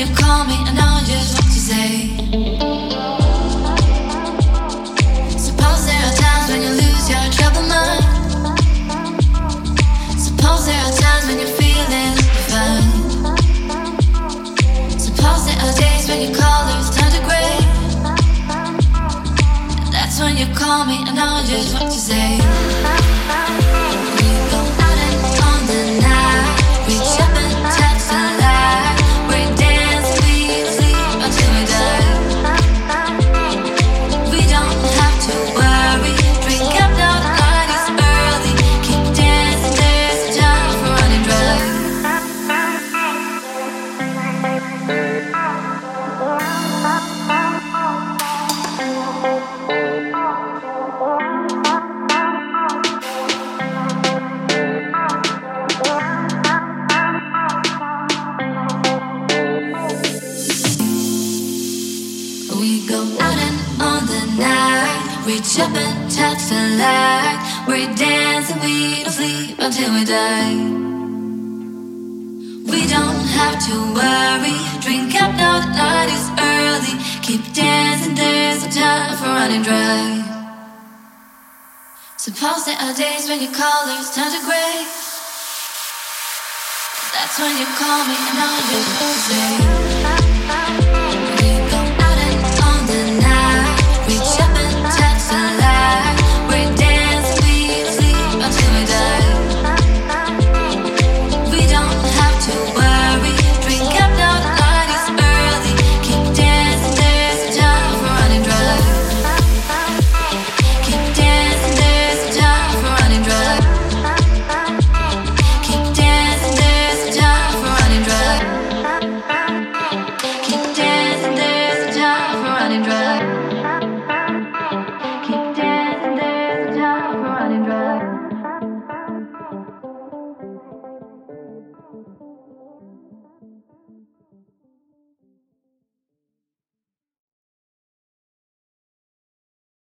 you call me, and I know just what to say. Suppose there are times when you lose your troubled mind. Suppose there are times when you're feeling. Suppose there are days when your to gray. That's when you call me, and I know just what to say. Reach up and touch the light. We dance and we don't sleep until we die. We don't have to worry. Drink up now, the night is early. Keep dancing, there's no time for running dry. Suppose there are days when your colors turn to gray. That's when you call me and I'll just say.